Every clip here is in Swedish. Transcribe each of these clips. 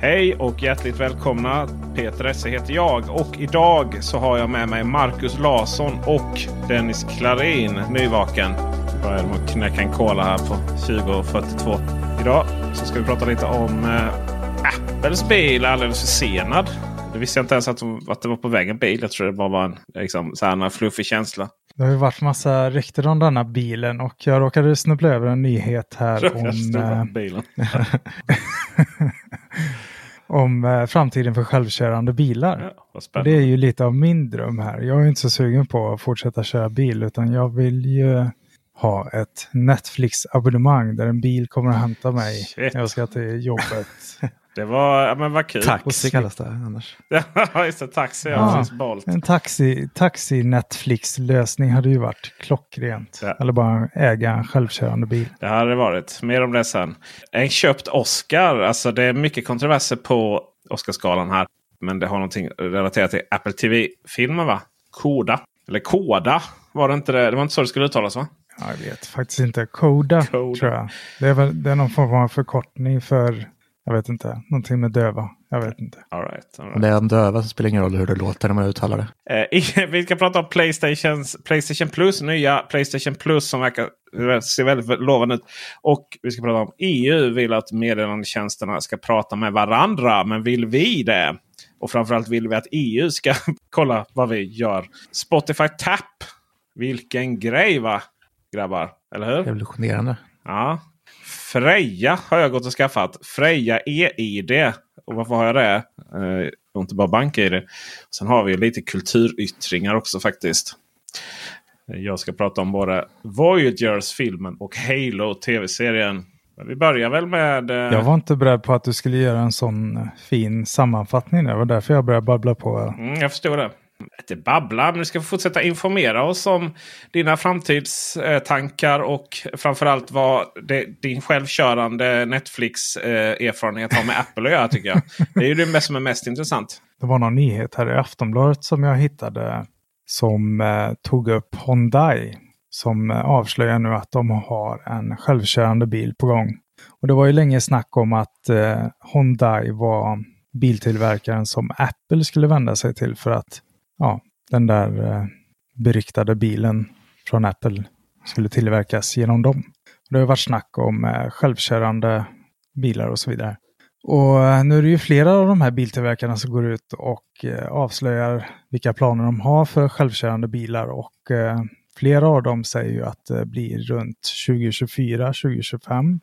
Hej och hjärtligt välkomna! Peter Esse heter jag och idag så har jag med mig Marcus Larsson och Dennis Klarin, nyvaken. Börjar med att knäcka en cola här på 20.42. Idag så ska vi prata lite om eh, Apples bil alldeles försenad. Det visste jag inte ens att, att det var på väg en bil. Jag tror det bara var en liksom, så här, en fluffig känsla. Det har ju varit massa rykten om denna bilen och jag råkade snubbla över en nyhet här om, eh, bilen. om eh, framtiden för självkörande bilar. Ja, Och det är ju lite av min dröm här. Jag är inte så sugen på att fortsätta köra bil utan jag vill ju ha ett Netflix-abonnemang där en bil kommer att hämta mig Shit. när jag ska till jobbet. Det var, ja, men vad kul. Taxi kallas det annars. Ja, just det. Taxi. Ja, Ja. En taxi, taxi Netflix-lösning hade ju varit klockrent. Ja. Eller bara äga en självkörande bil. Det hade det varit. Mer om det sen. En köpt Oscar. Alltså det är mycket kontroverser på Oscarsgalan här. Men det har någonting relaterat till Apple TV-filmen va? Koda. Eller Koda var det inte det? Det var inte så det skulle uttalas va? Ja, Jag vet faktiskt inte. Koda, Koda. tror jag. Det är, väl, det är någon form av förkortning för, jag vet inte, någonting med döva. Jag vet inte. All right, all right. det är en döva så spelar ingen roll hur det låter när man uttalar det. Eh, vi ska prata om Playstations, Playstation Plus. Nya Playstation Plus som verkar se väldigt lovande ut. Och vi ska prata om EU vill att meddelandetjänsterna ska prata med varandra. Men vill vi det? Och framförallt vill vi att EU ska kolla vad vi gör. Spotify Tap. Vilken grej va? Grabbar, eller hur? Revolutionerande. Ja. Freja har jag gått och skaffat. Freja e-id. Och varför har jag det? Eh, och inte bara bank-id. Sen har vi lite kulturyttringar också faktiskt. Jag ska prata om både Voyagers filmen och Halo tv-serien. Men Vi börjar väl med... eh, Jag var inte beredd på att du skulle göra en sån eh, fin sammanfattning. Det var därför jag började babbla på. Mm, jag förstår det. Inte babbla, men vi ska fortsätta informera oss om dina framtidstankar och framförallt vad det, din självkörande Netflix-erfarenhet har med Apple att göra tycker jag. Det är ju det som är mest intressant. Det var någon nyhet här i Aftonbladet som jag hittade som eh, tog upp Hyundai. Som eh, avslöjar nu att de har en självkörande bil på gång. Och det var ju länge snack om att eh, Hyundai var biltillverkaren som Apple skulle vända sig till för att ja, den där eh, beryktade bilen från Apple skulle tillverkas genom dem. Det har varit snack om eh, självkörande bilar och så vidare. Och eh, nu är det ju flera av de här biltillverkarna som går ut och eh, avslöjar vilka planer de har för självkörande bilar och eh, flera av dem säger ju att det blir runt 2024, 2025.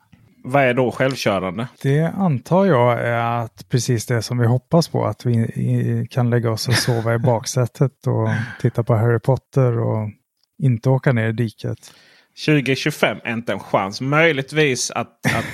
Vad är då självkörande? Det antar jag är att precis det som vi hoppas på, att vi kan lägga oss och sova i baksätet och titta på Harry Potter och inte åka ner i diket. 2025 är inte en chans. Möjligtvis att, att,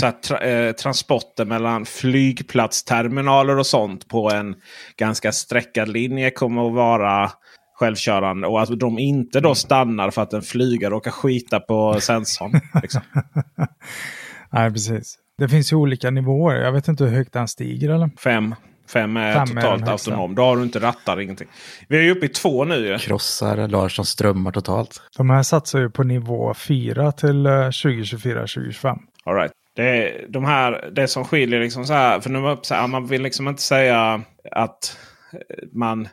så att tra, eh, transporter mellan flygplatsterminaler och sånt på en ganska sträckad linje kommer att vara självkörande. Och att de inte då stannar för att en flygare råkar skita på sensorn. Liksom. Nej, precis. Det finns ju olika nivåer. Jag vet inte hur högt den stiger eller? Fem. Fem är Fem är totalt högsta. autonom. Då har du inte rattar, ingenting. Vi är ju uppe i två nu ju. Krossar Larsson strömmar totalt. De här satsar ju på nivå 4 till eh, 2024-2025. All right. Det, är de här, det som skiljer liksom så här. För nu så här, man vill liksom inte säga att man...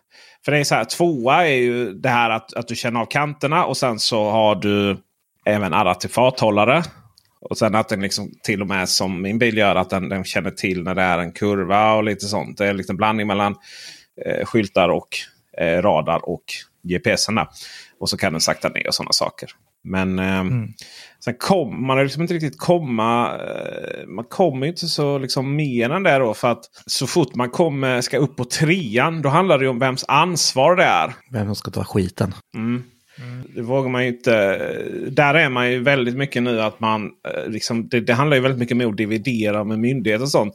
För det är så här, tvåa är ju det här att, att du känner av kanterna och sen så har du även adaptiv farthållare. Och sen att den liksom till och med som min bil gör att den, den känner till när det är en kurva och lite sånt. Det är liksom en blandning mellan eh, skyltar och eh, radar och GPSen. där. Och så kan den sakta ner och sådana saker. Men eh, sen kommer man liksom inte riktigt komma. Eh, man kommer inte så liksom mer än det då. För att så fort man kommer, ska upp på trean då handlar det om vems ansvar det är. Vem som ska ta skiten. Mm. Det vågar man ju inte. Där är man ju väldigt mycket nu att man eh, liksom, det, det handlar ju väldigt mycket om att dividera med myndigheter och sånt.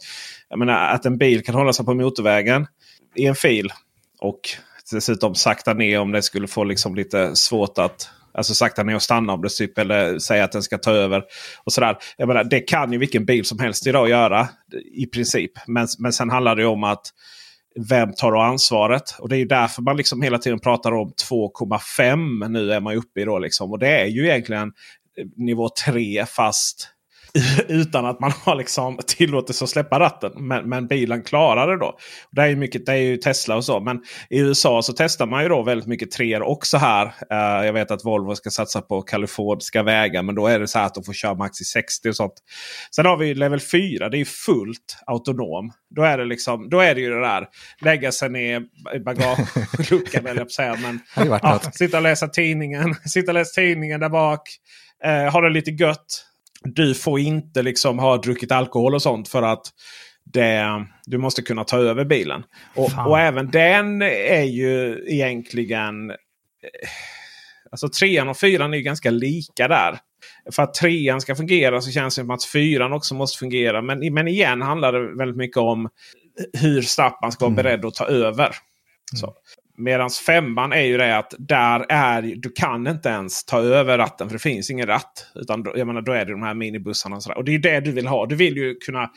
Jag menar att en bil kan hålla sig på motorvägen i en fil. Och dessutom sakta ner om det skulle få liksom lite svårt att Alltså sakta ner och stanna om det typ eller säga att den ska ta över. och sådär. Jag menar, Det kan ju vilken bil som helst idag göra i princip. Men, men sen handlar det om att vem tar då ansvaret? Och det är ju därför man liksom hela tiden pratar om 2,5 nu är man ju uppe i. Då liksom. Och det är ju egentligen eh, nivå 3 fast utan att man har liksom tillåtelse att släppa ratten. Men, men bilen klarar det då. Det är, mycket, det är ju Tesla och så. Men i USA så testar man ju då väldigt mycket treor också här. Uh, jag vet att Volvo ska satsa på kaliforniska vägar. Men då är det så här att de får köra max i 60 och sånt. Sen har vi level 4. Det är ju fullt autonom. Då är det, liksom, då är det ju det där. Lägga sig ner i bagageluckan eller jag säga. Men, ja, sitta och läsa tidningen. Sitta och läsa tidningen där bak. Eh, ha det lite gött. Du får inte liksom ha druckit alkohol och sånt för att det, du måste kunna ta över bilen. Och, och även den är ju egentligen... eh, Alltså trean och fyran är ju ganska lika där. För att trean ska fungera så känns det som att fyran också måste fungera. Men, men igen handlar det väldigt mycket om hur man ska vara beredd att ta över. Så. Medan femman är ju det att där är du kan inte ens ta över ratten för det finns ingen ratt. Utan då, jag menar, då är det de här minibussarna. Och, och det är det du vill ha. Du vill ju kunna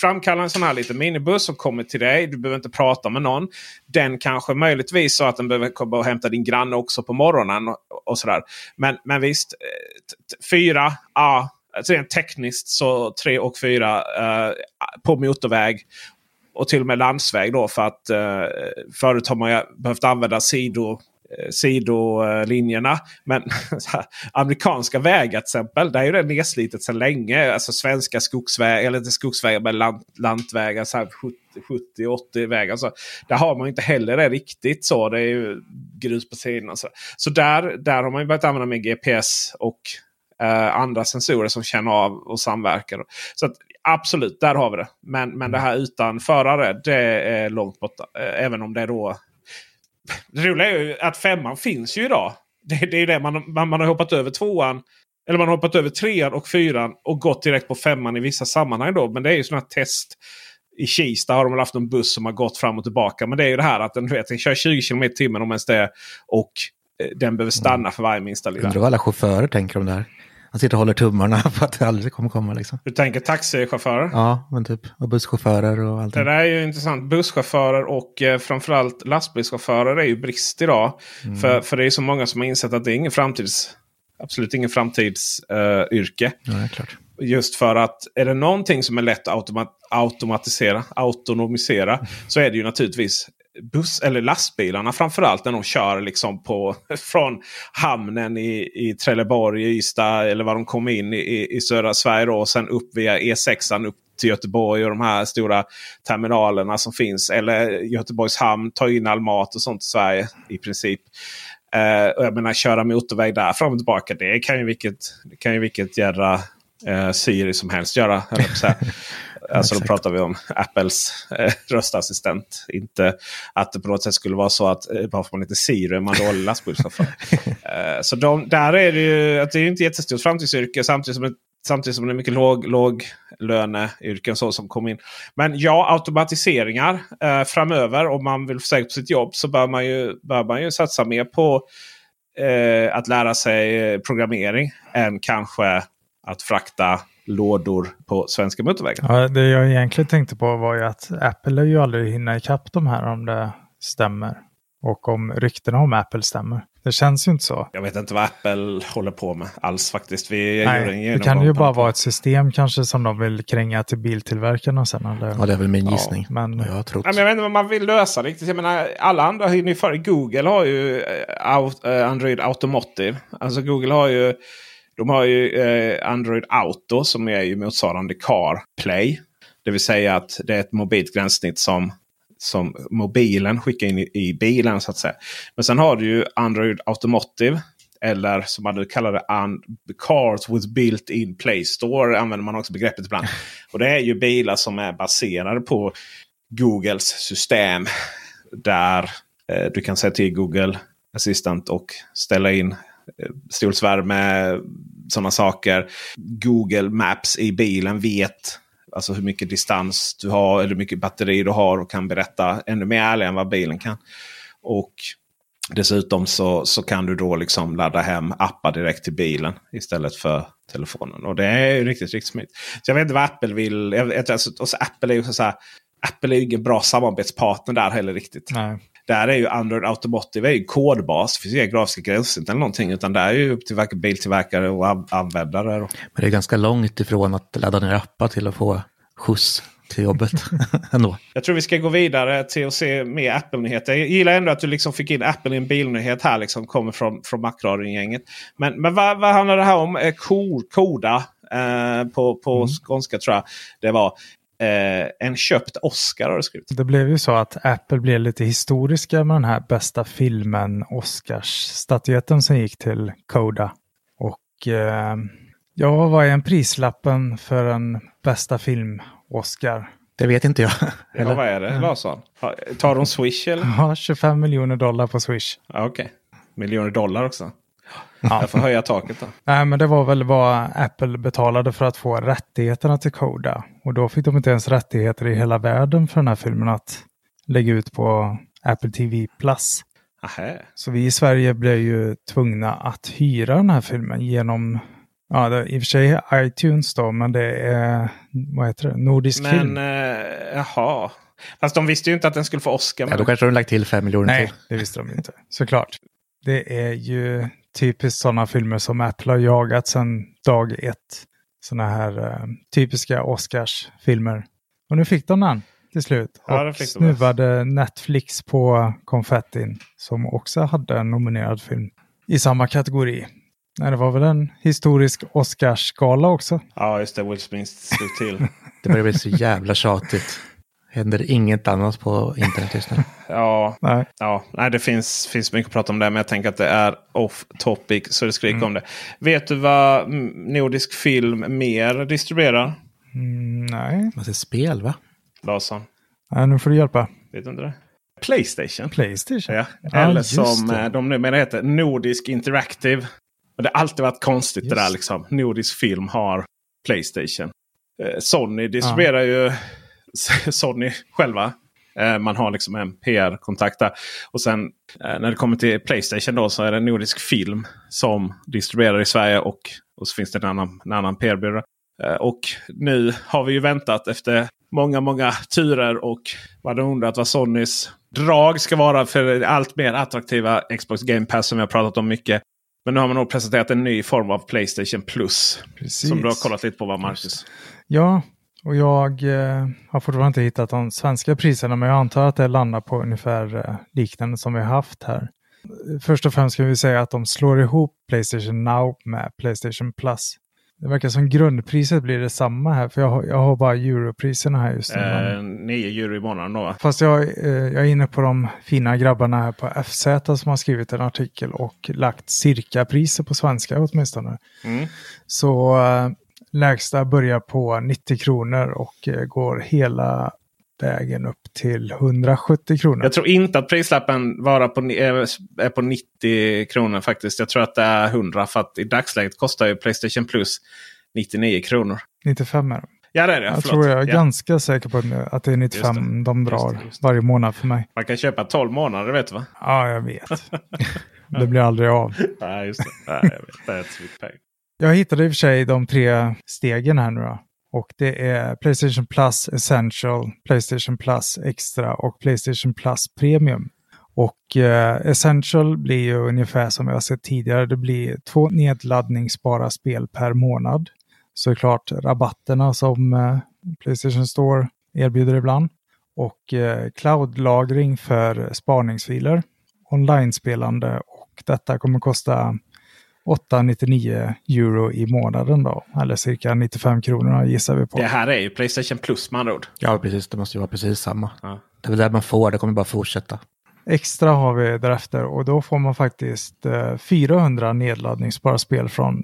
framkalla en sån här liten minibuss som kommer till dig. Du behöver inte prata med någon. Den kanske möjligtvis så att den behöver komma och hämta din granne också på morgonen. Och, och sådär. Men, men visst, eh, fyra, ja. Alltså rent tekniskt så tre och fyra eh, på motorväg. Och till och med landsväg då för att eh, förut har man ju behövt använda sidor eh, sidolinjerna. Men här, amerikanska vägar till exempel. Där är ju det nedslitet sedan länge. Alltså svenska skogsvägar, eller inte skogsvägar men lant, lantvägar. 70-80 vägar. Så där har man inte heller det riktigt så. Det är ju grus på sidorna. Så, så där, där har man ju börjat använda med GPS och eh, andra sensorer som känner av och samverkar. Så att, absolut, där har vi det. Men, men det här utan förare, det är långt borta. Eh, även om det är då... Det roliga är ju att femman finns ju idag. Det, det är det man, man, man har hoppat över tvåan. Eller man har hoppat över trean och fyran och gått direkt på femman i vissa sammanhang. då. Men det är ju sådana test. I Kista har de väl haft en buss som har gått fram och tillbaka. Men det är ju det här att den, vet, den kör 20 km i timmen om ens det. Och eh, den behöver stanna för varje minsta lilla. Undrar vad alla chaufförer tänker om det här. Han sitter och håller tummarna på att det aldrig kommer komma liksom. Du tänker taxichaufförer? Ja, men typ. Och busschaufförer och allt. Det där är ju intressant. Busschaufförer och eh, framförallt lastbilschaufförer är ju brist idag. För, för det är så många som har insett att det är ingen framtids... Absolut ingen framtidsyrke. yrke. Ja, klart. Just för att är det någonting som är lätt att automa automatisera, autonomisera, så är det ju naturligtvis buss eller lastbilarna framförallt när de kör liksom på, från hamnen i, i Trelleborg, Ystad eller var de kommer in i, i, södra Sverige. Då, och sen upp via E6 upp till Göteborg och de här stora terminalerna som finns. Eller Göteborgs hamn, tar in all mat och sånt i Sverige i princip. Eh, och jag menar köra motorväg där fram och tillbaka. Det kan ju vilket, det kan ju vilket jädra eh, Siri som helst göra. Alltså då pratar vi om Apples eh, röstassistent. Inte att det på något sätt skulle vara så att eh, bara för man inte Siri är man dålig lastbilschaufför. eh, så de, där är det ju att det är inte jättestort framtidsyrke samtidigt som det, samtidigt som det är mycket låg, låg löneyrken så som kommer in. Men ja, automatiseringar eh, framöver om man vill säkert på sitt jobb så bör man ju, bör man ju satsa mer på eh, att lära sig programmering än kanske att frakta lådor på svenska motorvägar. Ja, det jag egentligen tänkte på var ju att Apple lär ju aldrig hinna ikapp de här om det stämmer. Och om ryktena om Apple stämmer. Det känns ju inte så. Jag vet inte vad Apple håller på med alls faktiskt. Vi Nej, det kan ju bara vara ett system kanske som de vill kränga till biltillverkarna sen. Eller? Ja, det är väl min gissning. Ja, men... Jag, har trott. Ja, men jag vet inte vad man vill lösa riktigt. Jag menar, alla andra har ju för. Google har ju uh, Android Automotive. Alltså Google har ju de har ju uh, Android Auto som är ju motsvarande CarPlay. Det vill säga att det är ett mobilt gränssnitt som som mobilen skickar in i, i, bilen. så att säga. Men sen har du ju Android Automotive. Eller som man kallar det, Cars with built-in Play Store. använder man också begreppet ibland. Och det är ju bilar som är baserade på Googles system. Där eh, du kan säga till Google Assistant och ställa in eh, stolsvärme, sådana saker. Google Maps i bilen vet Alltså hur mycket distans du har eller hur mycket batteri du har och kan berätta ännu mer ärligt än vad bilen kan. Och Dessutom så, så kan du då liksom ladda hem appar direkt till bilen istället för telefonen. Och det är riktigt, riktigt smidigt. Så jag vet inte vad Apple vill. Jag, alltså, Apple är ju så här, Apple är ingen bra samarbetspartner där heller riktigt. Nej. Där är ju Android Automotive är ju kodbas. Det finns inga grafiska gränssnitt eller någonting. Utan det är ju upp till biltillverkare och användare. Men det är ganska långt ifrån att ladda ner appar till att få skjuts till jobbet. ändå. Jag tror vi ska gå vidare till att se mer Apple-nyheter. Jag gillar ändå att du liksom fick in Apple i en bilnyhet här. Liksom, kommer från, från Macradion-gänget. Men, men vad, vad handlar det här om? Eh, Koda eh, på, på mm. skånska tror jag det var. Eh, en köpt Oscar har du skrivit. Det blev ju så att Apple blev lite historiska med den här bästa filmen Oscars-statyetten som gick till Koda. Och eh, ja, vad är en prislappen för en bästa film Oscar? Det vet inte jag. ja, vad är det Larsson? Tar de Swish eller? Ja, 25 miljoner dollar på Swish. Okej, okay. miljoner dollar också. Ja. Jag får höja taket då. Nej, men det var väl vad Apple betalade för att få rättigheterna till Koda. Och då fick de inte ens rättigheter i hela världen för den här filmen att lägga ut på Apple TV Plus. Aha. Så vi i Sverige blev ju tvungna att hyra den här filmen genom Ja, det är i och för sig iTunes då, men det är vad heter det? Nordisk men, film. Men eh, jaha. Fast de visste ju inte att den skulle få Oscar. Ja, då kanske de lagt till fem miljoner Nej, till. det visste de inte. Såklart. Det är ju typiskt sådana filmer som Apple har jagat sedan dag ett. Sådana här uh, typiska Oscars-filmer. Och nu fick de den till slut. Ja, och snuvade Netflix på konfettin som också hade en nominerad film i samma kategori. Nej, det var väl en historisk Oscarsgala också. Ja, just det. Will Smith stod till. det börjar bli så jävla tjatigt. Händer inget annat på internet just nu. Ja, nej. Ja, nej, det finns, finns mycket att prata om det. Men jag tänker att det är off topic så det skriker mm. om det. Vet du vad Nordisk Film mer distribuerar? Mm, nej. Vad är spel va? Larsson? Nej, nu får du hjälpa. Vet du inte det? Playstation. Playstation? Ja. Eller som det. Eh, de numera heter Nordisk Interactive. Och det har alltid varit konstigt just. det där liksom. Nordisk Film har Playstation. Eh, Sony distribuerar ja. ju Sony själva. Eh, man har liksom en PR-kontakt där. Och sen eh, när det kommer till Playstation då så är det Nordisk Film som distribuerar i Sverige. Och, och så finns det en annan, en annan PR-byrå. Eh, och nu har vi ju väntat efter många, många turer och man har undrat vad Sonys drag ska vara för allt mer attraktiva Xbox Game Pass som vi har pratat om mycket. Men nu har man nog presenterat en ny form av Playstation Plus. Precis. Som du har kollat lite på va Marcus? Ja, och jag eh, har fortfarande inte hittat de svenska priserna, men jag antar att det landar på ungefär eh, liknande som vi har haft här. Först och främst kan vi säga att de slår ihop Playstation Now med Playstation Plus. Det verkar som grundpriset blir detsamma här, för jag har, jag har bara europriserna här just nu. Eh, 9 euro i månaden då Fast jag, eh, jag är inne på de fina grabbarna här på FZ som har skrivit en artikel och lagt cirka priser på svenska åtminstone. Mm. Så eh, lägsta börjar på 90 kronor och eh, går hela vägen upp till 170 kronor. Jag tror inte att prislappen vara på, är på 90 kronor faktiskt. Jag tror att det är 100 för att i dagsläget kostar ju Playstation Plus 99 kronor. 95 är det. Ja det är det. Jag Förlåt. tror jag är ja. ganska säker på att det är 95 det. de drar just det, just det. varje månad för mig. Man kan köpa 12 månader vet du va? Ja jag vet. det blir aldrig av. Nej just det. Nej, jag vet. Det är ett pengar. Jag hittade i och för sig de tre stegen här nu då. Och det är Playstation Plus Essential, Playstation Plus Extra och Playstation Plus Premium. Och eh, Essential blir ju ungefär som jag sett tidigare. Det blir två nedladdningsbara spel per månad. Såklart rabatterna som eh, Playstation Store erbjuder ibland. Och eh, cloud-lagring för spaningsfiler, online-spelande och detta kommer kosta 899 euro i månaden då. Eller cirka 95 kronor gissar vi på. Det här är ju Playstation Plus med andra ord. Ja, precis. Det måste ju vara precis samma. Ja. Det är väl det man får. Det kommer bara fortsätta. Extra har vi därefter och då får man faktiskt eh, 400 nedladdningsbara spel från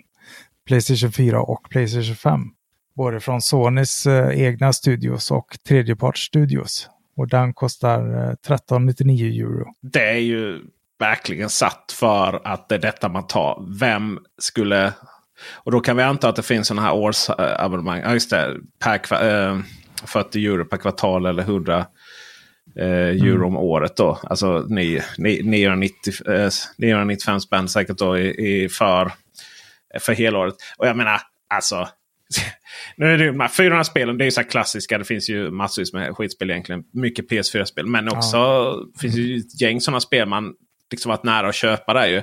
Playstation 4 och Playstation 5. Både från Sonys eh, egna studios och tredjepartsstudios. Och den kostar eh, 1399 euro. Det är ju verkligen satt för att det är detta man tar. Vem skulle... Och då kan vi anta att det finns sådana här årsabonnemang. Ja, just det. Per, kva- eh, 40 euro per kvartal eller 100 eh, euro om året. då. Alltså ni, ni, 990, eh, 995 spänn säkert då i, i för, för helåret. Och jag menar alltså. Nu är det ju de här 400 spelen, det är ju så här klassiska. Det finns ju massvis med skitspel egentligen. Mycket PS4-spel. Men också finns ju ett gäng sådana spel man liksom varit nära att köpa där ju.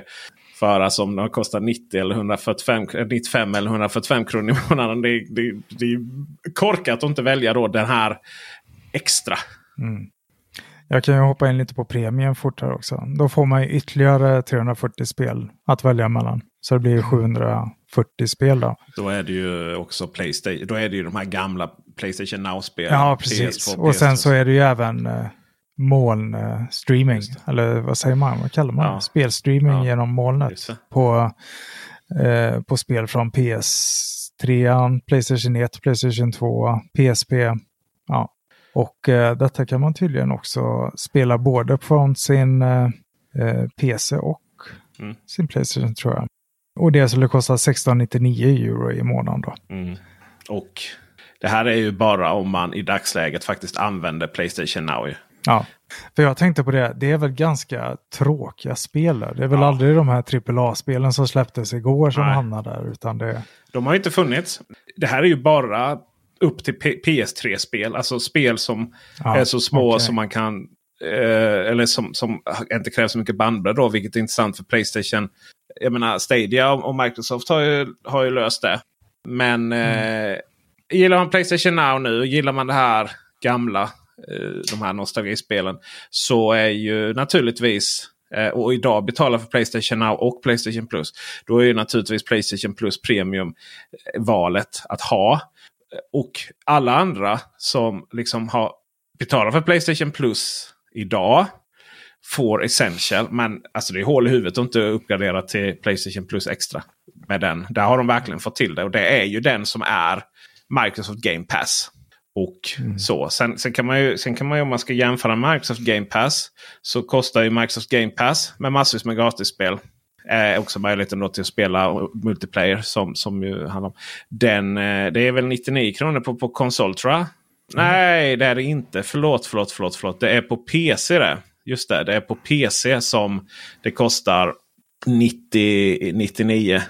För alltså om de kostar 90 eller 145, 95 eller 145 kronor i månaden. Det, det, det är korkat att inte välja då den här extra. Jag kan ju hoppa in lite på premium fortare också. Då får man ytterligare 340 spel att välja mellan. Så det blir ju 740 spel då. Då är det ju också Playstation. Då är det ju de här gamla Playstation Now-spelen. Ja, precis. och sen så är det ju även eh, molnstreaming. Eller vad säger man? Vad kallar man? Ja. Spelstreaming Ja, genom molnet. På, eh, på spel från PS3, Playstation 1, Playstation 2, PSP. Ja. Och eh, detta kan man tydligen också spela både från sin eh, eh, PC och Mm. sin Playstation tror jag. Och det skulle kosta 1699 euro i månaden då. Mm. Och det här är ju bara om man i dagsläget faktiskt använder Playstation Now. Ja, för jag tänkte på det. Det är väl ganska tråkiga spel där. Det är väl aldrig de här AAA-spelen som släpptes igår som Nej. hamnar där. Utan det, De har ju inte funnits. Det här är ju bara upp till P- PS3-spel. Alltså spel som Ja, är så små okej. som man kan... Eh, eller som, som inte kräver så mycket bandbredd då. Vilket är intressant för Playstation. Jag menar Stadia och Microsoft har ju, har ju löst det. Men eh, gillar man Playstation Now nu, gillar man det här gamla, Eh, de här nostalgispelen. Så är ju naturligtvis eh, och idag betalar för Playstation Now och Playstation Plus. Då är ju naturligtvis Playstation Plus Premium eh, valet att ha. Och alla andra som liksom har betalat för Playstation Plus idag får Essential. Men alltså det är hål i huvudet att inte uppgradera till Playstation Plus Extra. Med den. Där har de verkligen fått till det. Och det är ju den som är Microsoft Game Pass. Och så. Sen, sen, kan man ju, sen kan man ju om man ska jämföra Microsoft Game Pass. Så kostar ju Microsoft Game Pass med massvis med gratisspel. Eh, också möjligheten då till att spela multiplayer som, som ju handlar om. Den, eh, det är väl 99 kronor på, på konsol tror jag. Nej, det är det inte. Förlåt, förlåt, förlåt, förlåt. Det är på PC det. Just det, det är på PC som det kostar 90, 99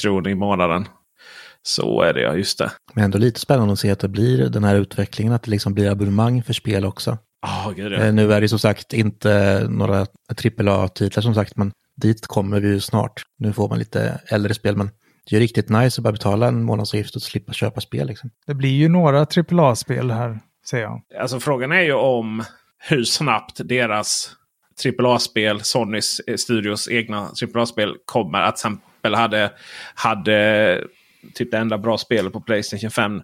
kronor i månaden. Så är det ja, just det. Men ändå lite spännande att se att det blir den här utvecklingen, att det liksom blir abonnemang för spel också. Oh, Eh, ja. Nu är det som sagt inte några AAA-titlar som sagt, men dit kommer vi ju snart. Nu får man lite äldre spel, men det är ju riktigt nice att bara betala en månadsavgift och slippa köpa spel. Liksom. det blir ju några AAA-spel här, ser jag. Alltså frågan är ju om hur snabbt deras AAA-spel, Sonys eh, Studios egna AAA-spel kommer. Att till exempel hade, hade typ det enda bra spelet på Playstation 5,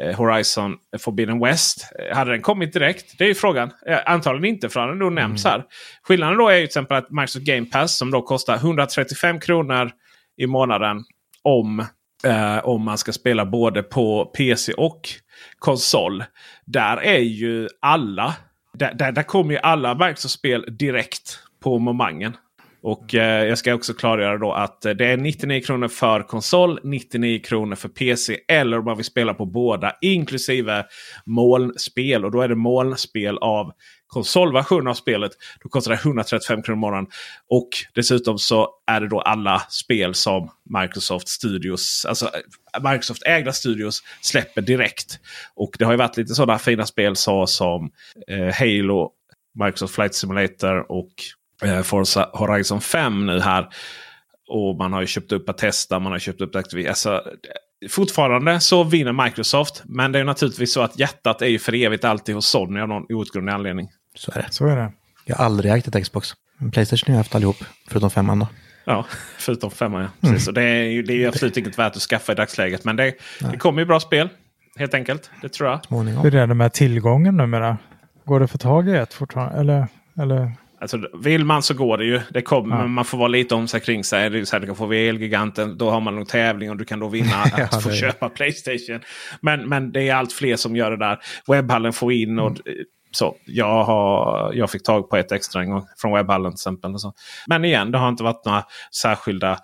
eh, Horizon Forbidden West. Eh, hade den kommit direkt? Det är ju frågan. Eh, antagligen inte för den då nämns här. Skillnaden då är ju till exempel att Microsoft Game Pass som då kostar 135 kronor i månaden om, eh, om man ska spela både på PC och konsol. Där är ju alla. Där, där, där kommer ju alla Microsoft-spel direkt på momangen. Och eh, jag ska också klargöra då att eh, det är 99 kronor för konsol, 99 kronor för PC. Eller om man vill spela på båda inklusive molnspel. Och då är det molnspel av konsolversion av spelet. Då kostar det 135 kronor i månaden. Och dessutom så är det då alla spel som Microsoft Studios, alltså eh, Microsoft ägda studios släpper direkt. Och det har ju varit lite sådana fina spel så som eh, Halo, Microsoft Flight Simulator och Forza Horizon 5 nu här. Och man har ju köpt upp Atesta, man har köpt upp Activision. Alltså, fortfarande så vinner Microsoft. Men det är naturligtvis så att hjärtat är ju för evigt alltid hos Sony av någon outgrundlig anledning. Så är det. Så är det. Jag har aldrig ägt ett Xbox. Men Playstation har jag haft allihop, förutom femman då. Ja, förutom femman ja. Precis. Mm. Det är ju det är absolut inget värt att skaffa i dagsläget. Men det, det kommer ju bra spel. Helt enkelt. Det tror jag. Småningom. Hur är det med tillgången numera? Går det att få tag i ett fortfarande? Eller, eller Alltså, vill man så går det ju. Det kommer, ja. Man får vara lite om sig kring sig. Det är så här, du kan få Elgiganten. Då har man någon tävling och du kan då vinna att ja, få köpa Playstation. Men, men det är allt fler som gör det där. Webbhallen får in. och mm. så. Jag, har, jag fick tag på ett extra en gång från Webbhallen till exempel. Men igen, det har inte varit några särskilda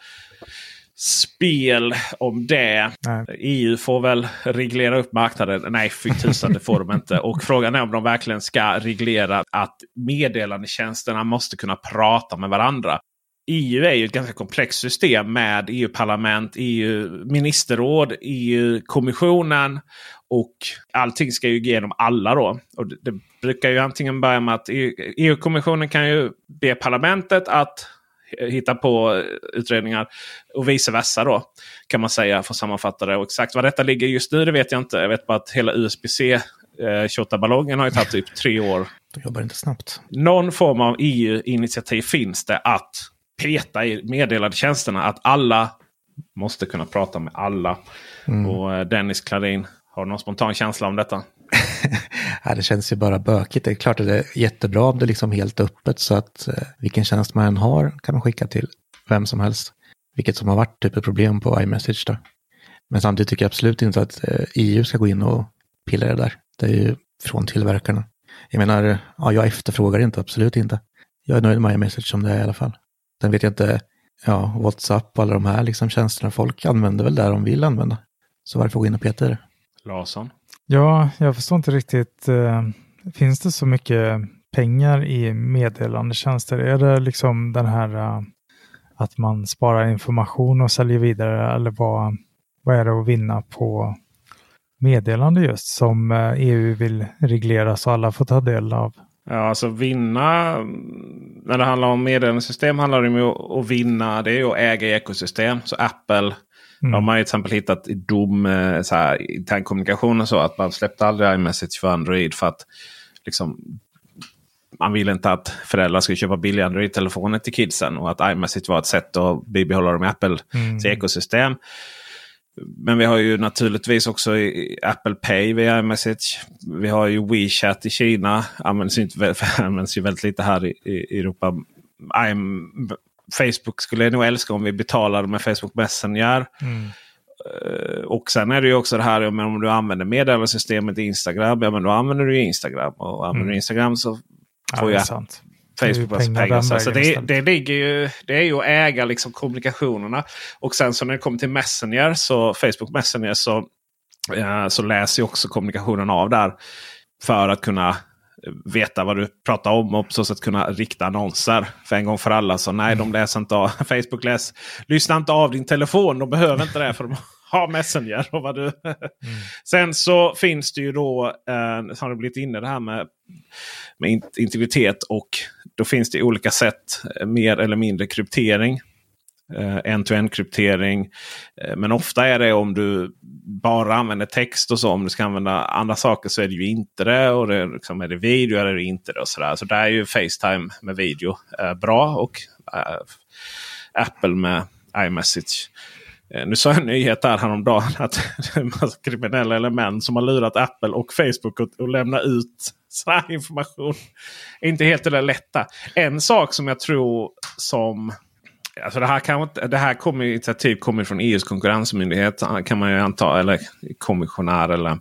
spel om det. Nej. EU får väl reglera upp marknaden. Nej, fy tusan det får de inte. Och frågan är om de verkligen ska reglera att meddelandetjänsterna måste kunna prata med varandra. EU är ju ett ganska komplext system med EU-parlament, EU-ministerråd, EU-kommissionen. Och allting ska ju igenom alla då. Och det, det brukar ju antingen börja med att EU-kommissionen kan ju be parlamentet att hitta på utredningar. Och vice versa då. Kan man säga för att sammanfatta det. Och exakt var detta ligger just nu det vet jag inte. Jag vet bara att hela USB-C eh, ballongen har ju tagit typ tre år. De jobbar inte snabbt. Någon form av EU-initiativ finns det att peta i meddelandetjänsterna. Att alla måste kunna prata med alla. Mm. Och eh, Dennis Klarin, har du någon spontan känsla om detta? ja, det känns ju bara bökigt. Det är klart att det är jättebra om det liksom är liksom helt öppet så att eh, vilken tjänst man än har kan man skicka till vem som helst. Vilket som har varit typ ett problem på iMessage då. Men samtidigt tycker jag absolut inte att eh, EU ska gå in och pilla det där. Det är ju från tillverkarna. Jag menar, ja, jag efterfrågar inte, absolut inte. Jag är nöjd med iMessage som det är i alla fall. Sen vet jag inte, ja, WhatsApp och alla de här liksom tjänsterna folk använder väl där de vill använda. Så varför gå in och peta i det? Larsson? Ja, jag förstår inte riktigt. Eh, finns det så mycket pengar i meddelandetjänster? Är det liksom den här eh, att man sparar information och säljer vidare eller vad, vad är det att vinna på meddelande just som eh, EU vill reglera så alla får ta del av? Ja, alltså vinna när det handlar om meddelandesystem handlar det om att vinna. Det är ju att äga ekosystem. Så Apple Mm. De har ju till exempel hittat i dom, eh, så här, intern kommunikation och så. Att man släppte aldrig iMessage för Android. För att liksom, man vill inte att föräldrar ska köpa billiga Android-telefoner till kidsen. Och att iMessage var ett sätt att bibehålla dem i Apples mm. ekosystem. Men vi har ju naturligtvis också Apple Pay via iMessage. Vi har ju WeChat i Kina. Används, inte, används ju väldigt lite här i, i Europa. Facebook skulle jag nog älska om vi betalade med Facebook Messenger. Mm. Uh, och sen är det ju också det här men om du använder meddelandesystemet Instagram. Ja men då använder du Instagram. Och använder mm. du Instagram så får ja, jag Facebook det pengar. pengar så det, det, ligger ju, det är ju att äga liksom kommunikationerna. Och sen så när det kommer till Messenger, så Facebook Messenger så, så läser ju också kommunikationen av där. För att kunna veta vad du pratar om och på så sätt kunna rikta annonser för en gång för alla. Så nej, de läser inte av. Facebook läs, lyssnar inte av din telefon. De behöver inte det för de har Messenger. Och vad du. Mm. Sen så finns det ju då, eh, har du blivit inne det här med, med integritet. Och då finns det olika sätt, eh, mer eller mindre kryptering Eh, end-to-end kryptering. Eh, men ofta är det om du bara använder text och så. Om du ska använda andra saker så är det ju inte det. Och det, liksom, är det video eller är det inte det. Och så, där. så där är ju Facetime med video eh, bra. Och eh, Apple med iMessage. Eh, nu sa jag en nyhet här häromdagen att det är en massa kriminella element som har lurat Apple och Facebook att, att lämna ut sån här information. Inte helt det lätta. En sak som jag tror som Alltså det här, kan, det här kommer, initiativ kommer från EUs konkurrensmyndighet kan man ju anta. Eller kommissionär eller,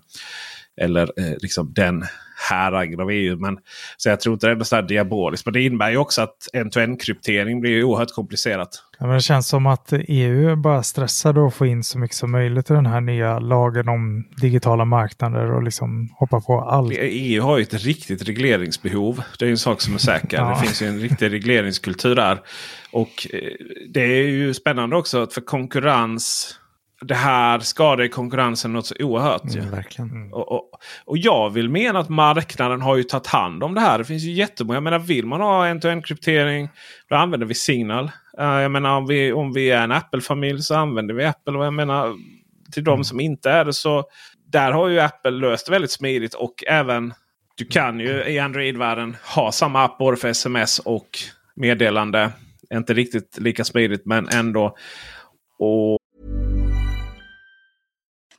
eller eh, liksom den häranger av EU. Men, så jag tror inte det är så diaboliskt. Men det innebär ju också att end-to-end kryptering blir oerhört komplicerat. Ja, men det känns som att EU bara stressade att få in så mycket som möjligt i den här nya lagen om digitala marknader och liksom hoppa på allt. EU har ju ett riktigt regleringsbehov. Det är en sak som är säker. ja. Det finns ju en riktig regleringskultur där. Och eh, det är ju spännande också för konkurrens det här skadar konkurrensen något så oerhört. Mm, verkligen. Mm. Och, och, och, jag vill mena att marknaden har ju tagit hand om det här. Det finns ju jättemånga. Jag menar, vill man ha en-to-en kryptering då använder vi Signal. Uh, jag menar om vi, om vi är en Apple-familj så använder vi Apple. Och jag menar till de mm. som inte är det så där har ju Apple löst väldigt smidigt. Och även du kan ju i Android-världen ha samma app både för sms och meddelande. Inte riktigt lika smidigt men ändå. Och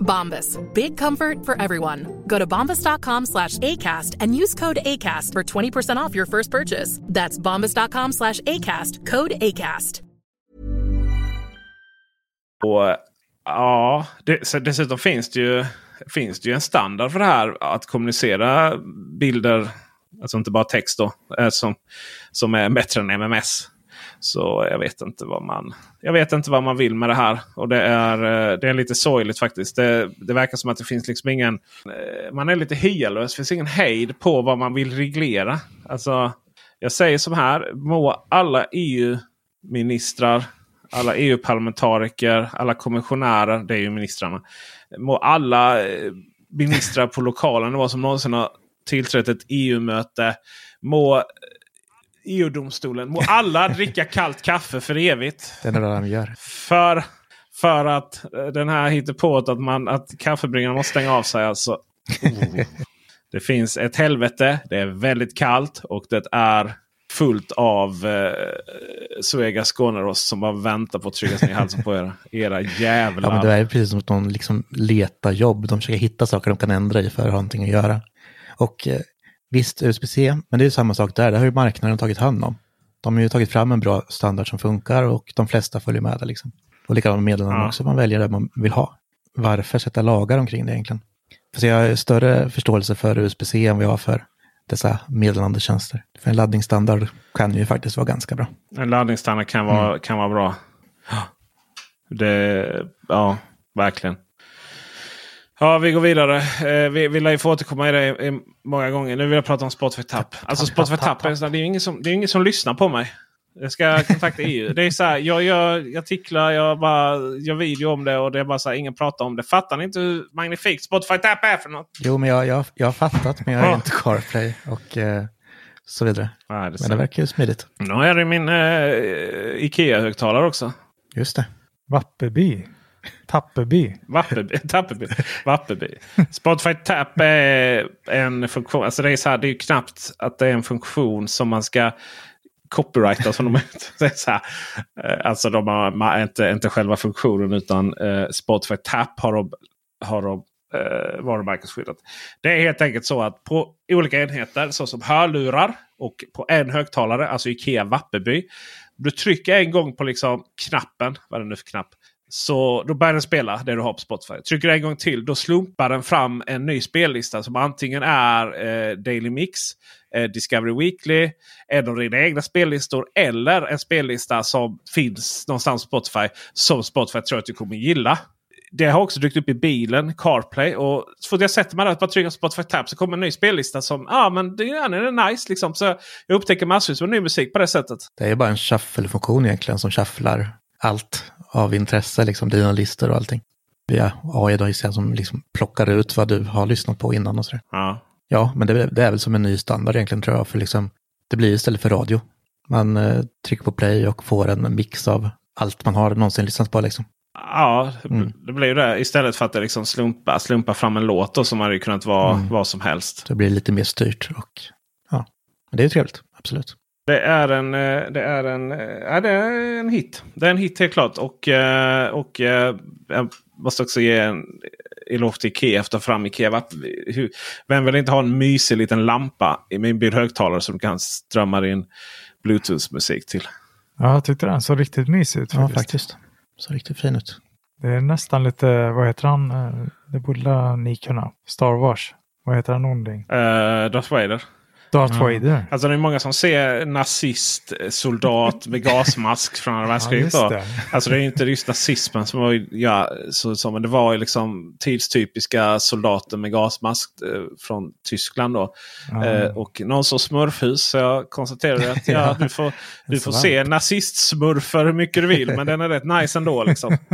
Bombas. Big comfort for everyone. Go to bombas.com slash ACAST and use code ACAST for 20% off your first purchase. That's bombas.com slash ACAST. Code ACAST. Och Ja, det, dessutom finns det, ju, finns det ju en standard för det här. Att kommunicera bilder, alltså inte bara text då, eh, som, som är bättre än MMS. Så jag vet inte vad man jag vet inte vad man vill med det här. Och det är, eh, det är lite sorgligt faktiskt. Det, det verkar som att det finns liksom ingen... Eh, man är lite hyalös. Det finns ingen hejd på vad man vill reglera. Alltså, jag säger som här. Må alla EU-ministrar alla EU-parlamentariker, alla kommissionärer, det är ju ministrarna. Må alla eh, ministrar på lokalen nivå som någonsin har tillträtt ett EU-möte må EU-domstolen. Må alla dricka kallt kaffe för evigt. Det är det de gör. För, för att eh, den här hittar på att, man, att kaffebryggaren måste stänga av sig. Alltså. Oh. Det finns ett helvete. Det är väldigt kallt och det är fullt av eh, Suega Skånerost som bara väntar på att tryckas ner i halsen på er. Era jävlar. Ja, men det är precis som att de liksom letar jobb. De försöker hitta saker de kan ändra i för att ha någonting att göra. Och eh, visst, USB-C, men det är samma sak där. Det har ju marknaden tagit hand om. De har ju tagit fram en bra standard som funkar och de flesta följer med. Liksom. Och likadant med meddelanden Ja. också. Man väljer det man vill ha. Varför sätta lagar omkring det egentligen? För jag har större förståelse för USB-C än vad jag har för dessa meddelandetjänster. För en laddningsstandard kan ju faktiskt vara ganska bra. En laddningsstandard kan vara, Mm. kan vara bra. Det, ja, verkligen. Ja, vi går vidare. Eh, vi, vi lär ju få återkomma i det i, många gånger. Nu vill jag prata om Spotify Tap. Alltså Spotify Tap, är, så här, det är ju ingen som, det är ingen som lyssnar på mig. Jag ska kontakta EU. Det är så här, jag gör artiklar, jag bara gör video om det och det är bara så här, ingen pratar om det. Fattar ni inte hur magnifikt Spotify Tap är för något? Jo, men jag, jag, jag har fattat, men jag är Ja. inte CarPlay och eh, så vidare. Nej, det Men det verkar ju smidigt. Nu är det min eh, Ikea-högtalare också. Just det. Vappeby. Tappeby. Vappeby. Tappeby. Vappeby. Spotify Tap är en funktion. Alltså det är så här, det är ju knappt att det är en funktion som man ska copyrighta. Som de, det så här, eh, alltså de har inte, inte själva funktionen utan eh, Spotify Tap har de, har de eh, varumärkesskyddat. Det är helt enkelt så att på olika enheter såsom hörlurar och på en högtalare, alltså Ikea Vappeby. Du trycker en gång på liksom knappen, vad är det nu för knapp? Så då börjar den spela det du har på Spotify. Trycker du en gång till då slumpar den fram en ny spellista som antingen är eh, Daily Mix, eh, Discovery Weekly, en av dina egna spellistor eller en spellista som finns någonstans på Spotify som Spotify tror att du kommer gilla. Det har också dykt upp i bilen, CarPlay. Och så fort jag sätter mig där och bara trycker på Spotify Tab så kommer en ny spellista som ah, men det den är nice. Liksom. Så jag upptäcker massvis med ny musik på det sättet. Det är bara en shuffle-funktion egentligen som shufflar allt av intresse, liksom dina listor och allting. Via AI då gissar jag som liksom plockar ut vad du har lyssnat på innan och sådär. Ja. Ja, men det, det är väl som en ny standard egentligen tror jag, för liksom, det blir istället för radio. Man eh, trycker på play och får en mix av allt man har någonsin lyssnat på liksom. Ja, det- Mm. det blir ju det. Istället för att det liksom slumpa, slumpa fram en låt då, som hade kunnat vara Mm. vad som helst. Det blir lite mer styrt och ja, men det är ju trevligt, absolut. Det är en, eh, det är en, eh, ja, det är en hit. Det är en hit helt klart. Och, eh, och jag måste också ge en eloge till Ikea efter fram Ikea. Vem vill inte ha en mysig liten lampa i min bilhögtalare som kan strömma din Bluetooth-musik till? Ja, jag tyckte den såg riktigt mysig ut. Ja, faktiskt. faktiskt. Så riktigt fin ut. Det är nästan lite, vad heter han? Det borde ni kunna. Star Wars. Vad heter han onding? Uh, Darth Vader. Darth Ja. Vader. Alltså det är många som ser nazist, soldat med gasmask från andra världskriget. det. alltså det är inte just nazismen som var, ja, så, så, men det var ju liksom tidstypiska soldater med gasmask eh, från Tyskland. då. Ja. Eh, och någon sorts smurfhus. Så jag konstaterade att ja, Ja, du får, du får se nazistsmurfer hur mycket du vill. Men den är rätt nice ändå. Liksom.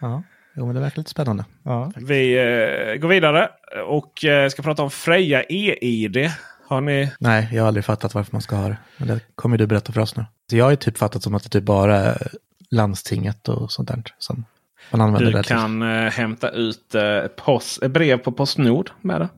Ja, jo, men det verkar lite spännande. Ja. Vi eh, går vidare och eh, ska prata om Freja EID. Har ni Nej, jag har aldrig fattat varför man ska ha det. Men det kommer du berätta för oss nu. Så jag har ju typ fattat som att det typ bara är landstinget och sånt där som man använder Du det till. kan eh, hämta ut eh, post, brev på Postnord med det.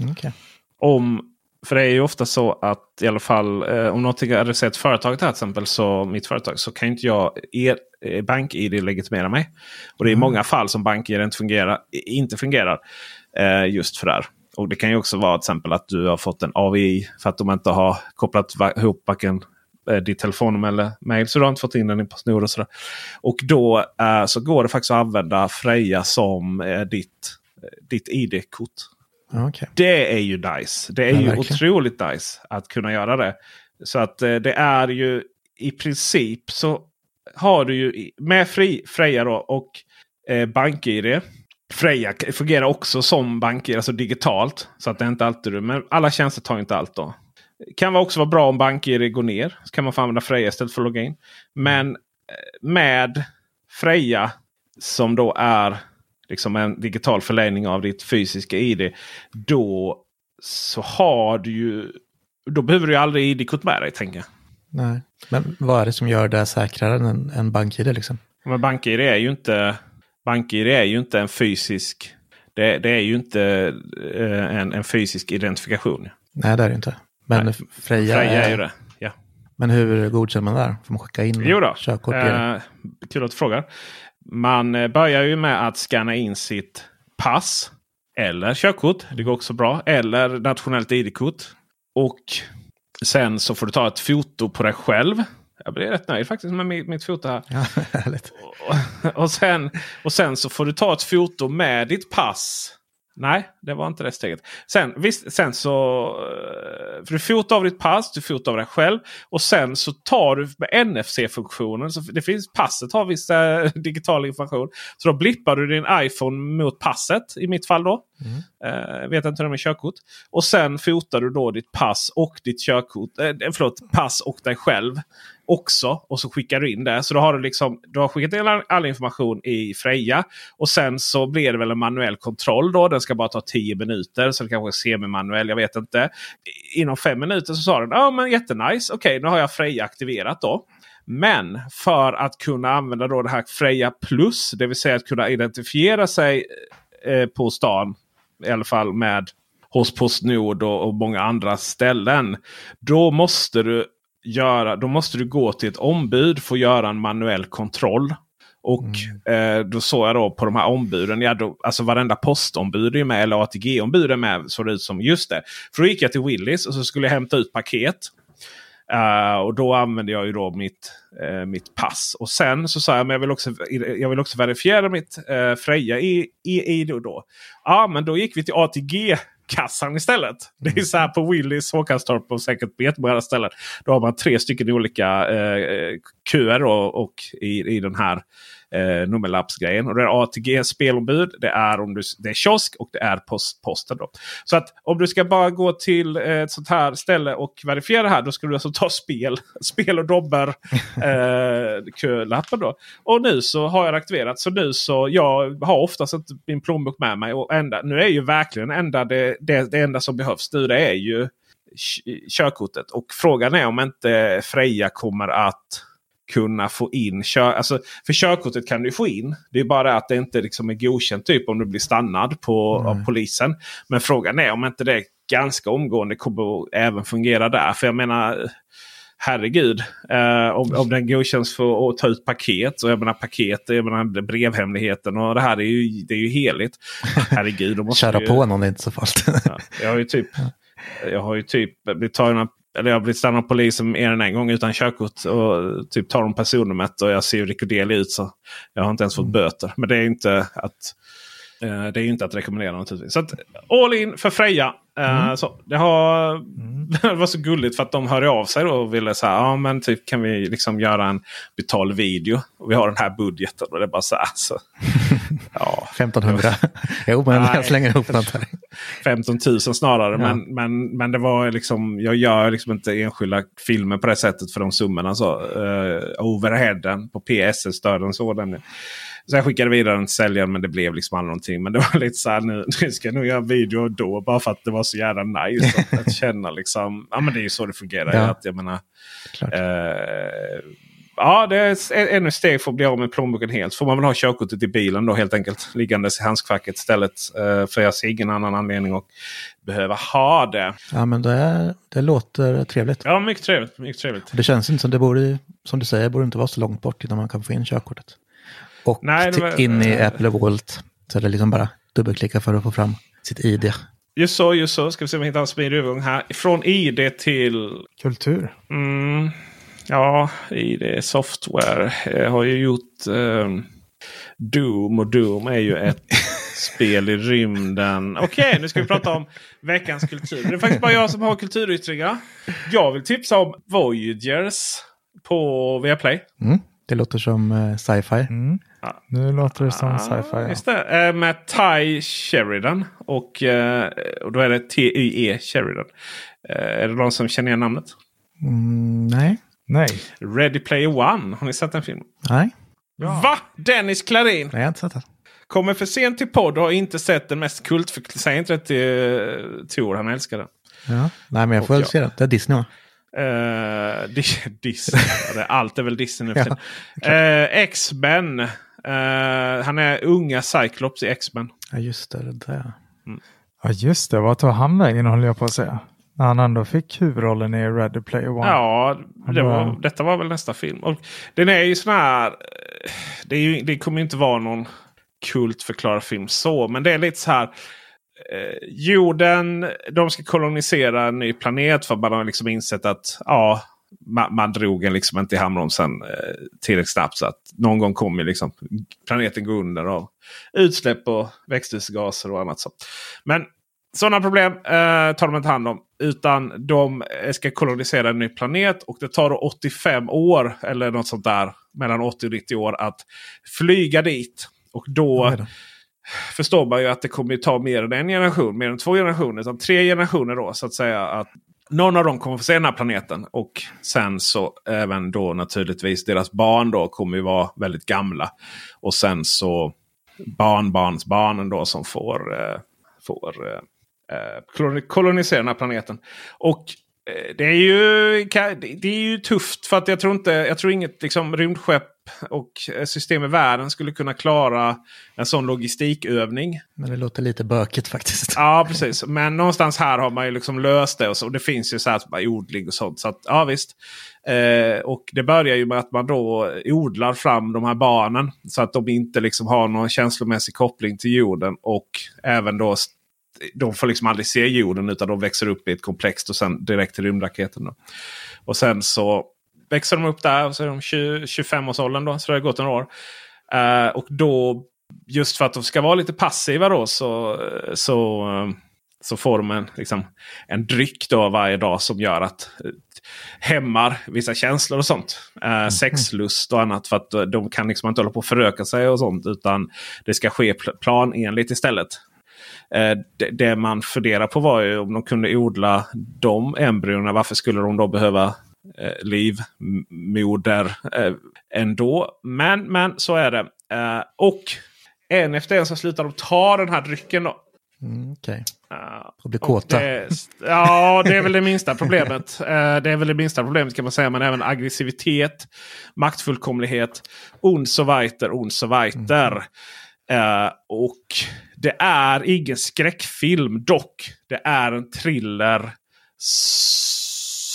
Mm, Okej. Om, för det är ju ofta så att i alla fall eh, om någonting är adresserat till företaget här till exempel, så mitt företag, så kan inte jag er, BankID legitimera mig. Och det är i många fall som BankID inte fungerar, inte fungerar just för det här. Och det kan ju också vara till exempel att du har fått en AVI för att de inte har kopplat ihop varken eh, ditt telefonnummer eller mail. Så du har inte fått in den i Postnord och sådär. Och då eh, så går det faktiskt att använda Freja som eh, ditt, eh, ditt ID-kort. Okej. Det är ju nice. Det är Ja, ju verkligen. otroligt nice att kunna göra det. Så att eh, det är ju i princip så har du ju med fri, Freja då och eh, BankID. Freja fungerar också som BankID, alltså digitalt. Så att det är inte alltid du. Men alla tjänster tar inte allt då. Kan också vara bra om BankID går ner. Så kan man få använda Freja istället för att logga in. Men eh, med Freja som då är liksom en digital förlängning av ditt fysiska ID. Då så har du ju då behöver du aldrig ID-kort med dig tänker jag. Nej. Men vad är det som gör det säkrare än en bank-ID liksom? Men BankID är ju inte, BankID är ju inte en fysisk det, det är ju inte eh, en, en, fysisk identifikation. Nej, det är det inte. Men Nej. Freja, Freja är ju det. Ja. Men hur godkänner man där? Får man skicka in jo då. körkort? Eh, kul att du frågar. Man eh, börjar ju med att scanna in sitt pass eller körkort. Det går också bra. Eller nationellt ID-kort. Och sen så får du ta ett foto på dig själv. Jag blir rätt nöjd faktiskt med mitt, mitt foto här. Ja, och, och, sen, och sen så får du ta ett foto med ditt pass Nej, det var inte det steget. Sen, visst, sen så... Eh, för du fotar av ditt pass, du fotar av dig själv. Och sen så tar du med NFC-funktionen. Så det finns, passet har viss äh, digital information. Så då blippar du din iPhone mot passet. I mitt fall då. Mm. Uh, vet inte hur det är med körkort. Och sen fotar du då ditt pass och ditt körkort. Äh, förlåt, pass och dig själv också. Och så skickar du in det. Så då har du, liksom, du har skickat in all information i Freja. Och sen så blir det väl en manuell kontroll då. Den ska bara ta 10 minuter. Så det kanske är semi-manuell. Jag vet inte. Inom fem minuter så sa den ja men jättenice. Okej, okay, nu har jag Freja aktiverat då. Men för att kunna använda då det här Freja Plus. Det vill säga att kunna identifiera sig eh, på stan. I alla fall med hos Postnord och, och många andra ställen. Då måste du göra, då måste du gå till ett ombud för att göra en manuell kontroll. Och mm. eh, då såg jag då på de här ombuden. Ja, då, alltså varenda postombud är med. Eller ATG-ombud är med. Såg det ut som. Just det. För då gick jag till Willys och så skulle jag hämta ut paket. Uh, och då använde jag ju då mitt, uh, mitt pass. Och sen så sa jag att jag vill också, jag vill också verifiera mitt uh, Freja i, i, i då. Ja, men då gick vi till ATG kassan istället. Det är mm. så här på Willys, Håkanstorp och säkert på jättemånga ställen. Då har man tre stycken olika eh, köer och, och i, i den här eh, nummerlappsgrejen. Och det är ATG spelombud, det är, om du, det är kiosk och det är post, posten. Då. Så att om du ska bara gå till eh, ett sånt här ställe och verifiera det här. Då ska du alltså ta spel, spel och dobber eh, kölappen. Då. Och nu så har jag aktiverat. Så nu så jag har oftast inte min plånbok med mig. Och enda, nu är ju verkligen enda det, det, det enda som behövs nu. Det är ju körkortet. Och frågan är om inte Freja kommer att kunna få in kör, alltså, För körkortet kan du få in. Det är bara att det inte liksom är godkänt typ om du blir stannad på, av polisen. Men frågan är om inte det ganska omgående kommer att även fungera där. För jag menar herregud. Eh, om, om den godkänns för att ta ut paket. Och jag menar paket, jag menar brevhemligheten och det här är ju, det är ju heligt. Herregud. Köra ju, på någon är inte så farligt. ja, jag har ju typ, jag har ju typ blivit tagen eller jag har blivit stannad av polisen mer än en gång utan körkort. Och typ tar de personnumret och jag ser Ricodeli ut. Så jag har inte ens fått mm. böter. Men det är inte att, eh, det är inte att rekommendera naturligtvis. Så att, all in för Freja. Eh, mm. så, det, har, mm. det var så gulligt för att de hörde av sig och ville säga ja men typ kan vi liksom göra en betald video. Och vi har den här budgeten. Och det är bara så här. Så, ja. 1500. jo men Nej, jag slänger ihop något här. 15 000 snarare. Ja. Men, men, men det var liksom. Jag gör liksom inte enskilda filmer på det sättet för de summorna. Så, uh, overheaden på PSS-stöden så den. Så jag skickade vidare den till säljaren men det blev liksom aldrig någonting. Men det var lite så här nu, nu ska jag nog göra video då. Bara för att det var så jävla nice. Att, att känna liksom. Ja men det är ju så det fungerar. Ja. Att, jag menar, eh, ja, det är ännu ett steg för att bli av med plånboken helt. Får man väl ha körkortet i bilen då helt enkelt. Liggandes i handskfacket istället. Eh, för jag ser ingen annan anledning att behöva ha det. Ja men det, det låter trevligt. Ja mycket trevligt. Mycket trevligt. Det känns inte som det borde, som du säger, borde inte vara så långt bort innan man kan få in körkortet. Och Nej, var, in i Apple Vault. Så det är liksom bara dubbelklicka för att få fram sitt ID. Just så, just så. Ska vi se om vi hittar en smidig övergång här. Från ID till... Kultur. Mm, ja, ID Software jag har ju gjort um, Doom. Och Doom är ju ett spel i rymden. Okej, okay, nu ska vi prata om veckans kultur. Det är faktiskt bara jag som har kulturyttringar. Jag vill tipsa om Voyagers på Viaplay. Mm. Det låter som uh, sci-fi. Mm. Ja. Nu låter det som ah, sci-fi. Ja. Just det. Uh, med Ty Sheridan. Och, och då är det T-Y-E Sheridan. Är det någon som känner igen namnet? Mm, nej. Nej. Ready Player One. Har ni sett den filmen? Nej. Ja. Va? Dennis Klarin? Nej, jag har inte sett den. Kommer för sent till podd och har inte sett den mest kult. Säg inte det till Tor, han älskar den. Ja. Nej, men jag får väl se den. Det är Disney va? Eh, Di- Disney. Allt är väl Disney nu för Ja, tiden. Eh, X-Men. Eh, han är unga Cyclops i X-Men. Ja, just det. det där. Ja just det, vad tog han vägen håller jag på att säga. När han ändå fick huvudrollen i Ready Player One. Ja, det var, detta var väl nästa film. Och den är ju sån här... Det, är ju, det kommer inte vara någon kultförklarad film så. Men det är lite så här. Eh, jorden, de ska kolonisera en ny planet för man har liksom insett att ja, man, man drog en liksom inte i handbromsen eh, tillräckligt snabbt. Så att någon gång kommer liksom planeten gå under av utsläpp och växthusgaser och annat. Så. Men sådana problem eh, tar de inte hand om. Utan de eh, ska kolonisera en ny planet. Och det tar då 85 år eller något sånt där. Mellan 80 och 90 år att flyga dit. Och då förstår man ju att det kommer ta mer än en generation. Mer än två generationer. Utan tre generationer då så att säga. att någon av dem kommer få se den här planeten. Och sen så även då naturligtvis deras barn då kommer ju vara väldigt gamla. Och sen så barnbarnsbarnen då som får, eh, får eh, koloni- kolonisera den här planeten. Och eh, det är, ju, det är ju tufft för att jag tror inte, jag tror inget liksom, rymdskepp och eh, system i världen skulle kunna klara en sån logistikövning. Men det låter lite bökigt faktiskt. Ja, precis. Men någonstans här har man ju liksom löst det. Och, så, och det finns ju så här odling och sånt. Så att, ja, visst. Eh, och det börjar ju med att man då odlar fram de här barnen. Så att de inte liksom har någon känslomässig koppling till jorden. Och även då de får liksom aldrig se jorden utan de växer upp i ett komplext och sen direkt till rymdraketen. Då. Och sen så växer de upp där och så är de 20, 25-årsåldern då. Så det har gått några år. Eh, och då just för att de ska vara lite passiva då så, så, eh, så får de en, liksom, en dryck då varje dag som gör att eh, hämmar vissa känslor och sånt. Eh, Sexlust och annat. För att de kan liksom inte hålla på och föröka sig och sånt. Utan det ska ske pl- planenligt istället. Eh, det, det man funderar på var ju om de kunde odla de embryona. Varför skulle de då behöva eh, livmoder eh, ändå? Men, men så är det. Och en efter en så slutar de ta den här drycken. Då. Mm. Ja, Och bli kåta. det- ja, det är väl det minsta problemet. Det är väl det minsta problemet kan man säga. Men även aggressivitet, maktfullkomlighet, und so weiter, und so weiter. Eh, och det är ingen skräckfilm dock. Det är en thriller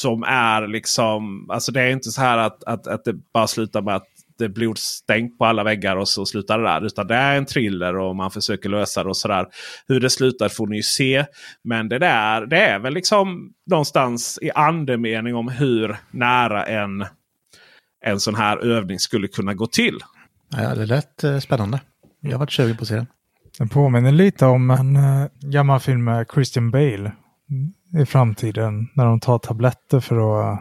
som är liksom... Alltså det är inte så här att, att, att det bara slutar med att det är blodstänk på alla väggar och så slutar det där. Utan det är en thriller och man försöker lösa det och sådär. Hur det slutar får ni ju se. Men det där det är väl liksom någonstans i andemening om hur nära en, en sån här övning skulle kunna gå till. Ja, det lät eh, spännande. Jag har varit sugen på att se den. Den påminner lite om en uh, gammal film med Christian Bale i framtiden. När de tar tabletter för att uh,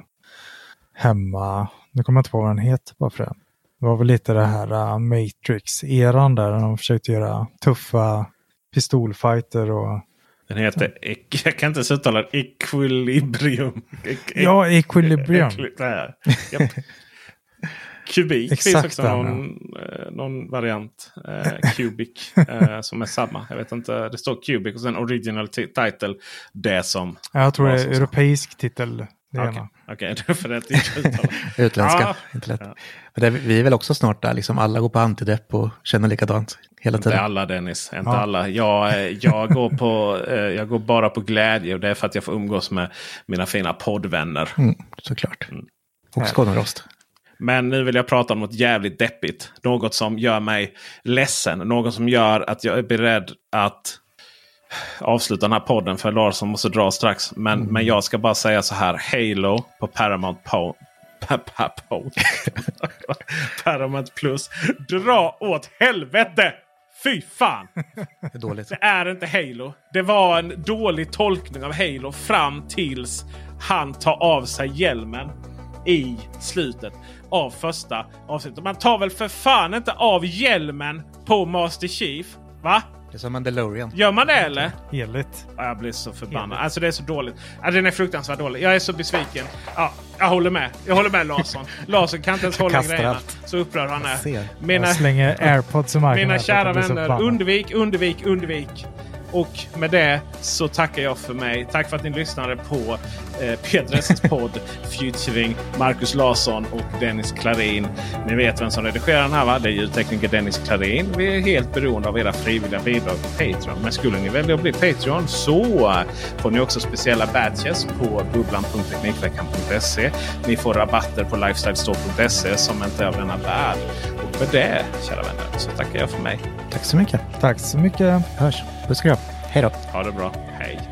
hämma, nu kommer jag inte på vad den heter bara för det. Det var väl lite det här uh, Matrix-eran där de försökte göra tuffa pistolfighter och Den heter, jag kan inte ens uttala det, Equilibrium. Ek- Ja, Equilibrium. Equi- där. Kubik Exakt finns också någon, eh, någon variant. Eh, Cubic eh, som är samma. Jag vet inte. Det står Cubic och sen original ti- title. Det som... jag tror det är europeisk titel. Det Okej, det är för inte uttalar. Utländska. Ja. Inte lätt. Ja. Men det, vi är väl också snart där, liksom alla går på antidepp och känner likadant hela Inte tiden. alla Dennis. Inte Ja. alla. Jag, eh, jag, går på, eh, jag går bara på glädje och det är för att jag får umgås med mina fina poddvänner. Mm, såklart. Och Skånerost. Men nu vill jag prata om något jävligt deppigt. Något som gör mig ledsen. Något som gör att jag är beredd att avsluta den här podden. För Larsson måste dra strax. Men, men jag ska bara säga så här. Halo på Paramount po pa, pa, po Paramount Plus. Dra åt helvete! Fy fan! Det är dåligt. Det är inte Halo. Det var en dålig tolkning av Halo fram tills han tar av sig hjälmen i slutet av första avsnittet. Man tar väl för fan inte av hjälmen på Master Chief? Va? Det är som Mandalorian. Gör man det eller? Heligt. Ja, Jag blir så förbannad. Alltså det är så dåligt. Ja, den är fruktansvärt dålig. Jag är så besviken. Ja, jag håller med. Jag håller med Larsson. Larsson kan inte ens hålla Kastar grejerna. allt. Så upprörd han är. Mina, Jag slänger airpods i marken. mina kära vänner. Undvik, undvik, undvik. Och med det så tackar jag för mig. Tack för att ni lyssnade på eh, Petresses podd featuring Marcus Larsson och Dennis Klarin. Ni vet vem som redigerar den här va? Det är ljudtekniker Dennis Klarin. Vi är helt beroende av era frivilliga bidrag på Patreon. Men skulle ni välja att bli Patreon så får ni också speciella badges på bubblan.teknikveckan.se. Ni får rabatter på lifestylestore.se som inte är av denna värld. Och med det, kära vänner, så tackar jag för mig. Tack så mycket. Tack så mycket. Hörs. Puss och kram. Hej då. Ha det bra. Hej!